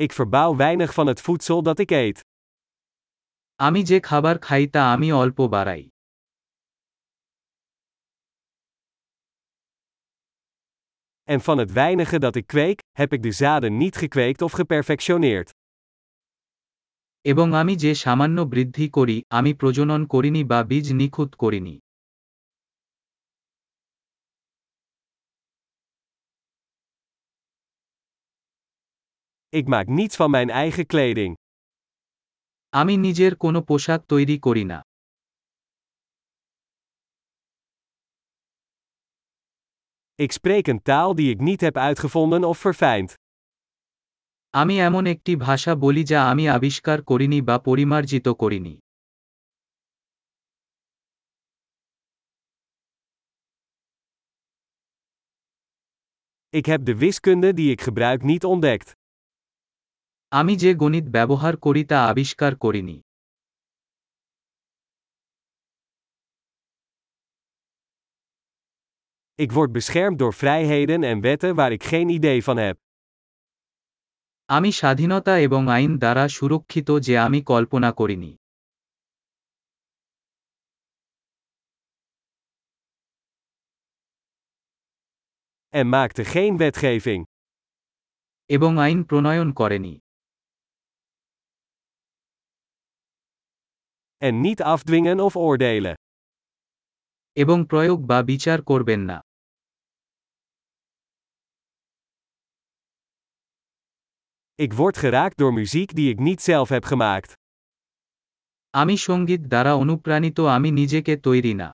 Ik verbouw weinig van het voedsel dat ik eet. আমি যে খাবার খাই তা আমি অল্প বাড়াই En van het weinige dat ik kweek, heb ik de zaden niet gekweekt of geperfectioneerd. এবং আমি যে সামান্য বৃদ্ধি করি আমি প্রজনন করিনি বা বীজ নিখুঁত করিনি Ik maak niets van mijn eigen kleding. আমি নিজের কোনো পোশাক তৈরি করি না Ik spreek een taal die ik niet heb uitgevonden of verfijnd. আমি এমন একটি ভাষা বলি যা আমি আবিষ্কার করিনি বা পরিমার্জিত করিনি Ik heb de wiskunde die ik gebruik niet ontdekt. আমি যে গণিত ব্যবহার করি তা আবিষ্কার করিনি Ik word beschermd door vrijheden en wetten waar ik geen idee van heb. আমি স্বাধীনতা এবং আইন দ্বারা সুরক্ষিত যে আমি কল্পনা করিনি En maakte geen wetgeving. এবং আইন প্রণয়ন করেনি En niet afdwingen of oordelen. এবং প্রয়োগ বা বিচার করবেন না Ik word geraakt door muziek die ik niet zelf heb gemaakt. আমি সঙ্গীত দ্বারা অনুপ্রাণিত আমি নিজেকে তৈরি না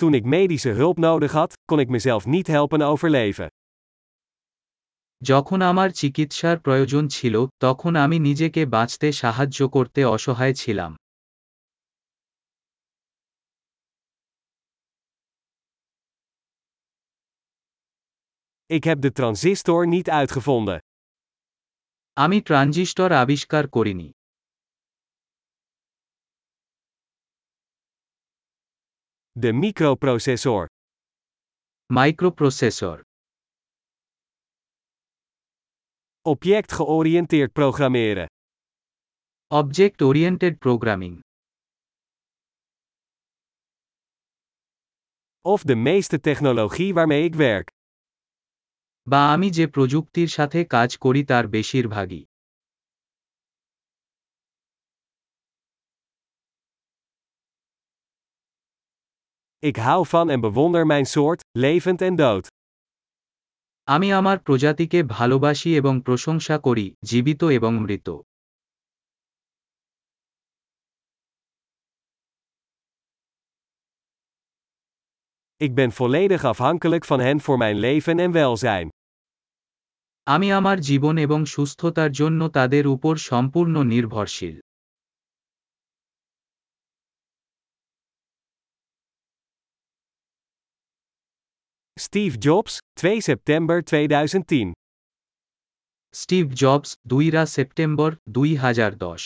Toen ik medische hulp nodig had, kon ik mezelf niet helpen overleven. যখন আমার চিকিৎসার প্রয়োজন ছিল তখন আমি নিজেকে বাঁচতে সাহায্য করতে অসহায় ছিলাম Ik heb de transistor niet uitgevonden. আমি ট্রানজিস্টর আবিষ্কার করিনি De microprocessor. Microprocessor Object georiënteerd programmeren. Object oriented programming Of de meeste technologie waarmee ik werk. বা আমি যে প্রযুক্তির সাথে কাজ করি তার বেশিরভাগই Ik hou van en bewonder mijn soort, levend en dood. আমি আমার প্রজাতিকে ভালোবাসি এবং প্রশংসা করি জীবিত এবং মৃত Ik ben volledig afhankelijk van hen voor mijn leven en welzijn. আমি আমার জীবন এবং সুস্থতার জন্য তাদের উপর সম্পূর্ণ নির্ভরশীল Steve Jobs, 2 september 2010. স্টিভ জবস দুইরা সেপ্টেম্বর দুই হাজার দশ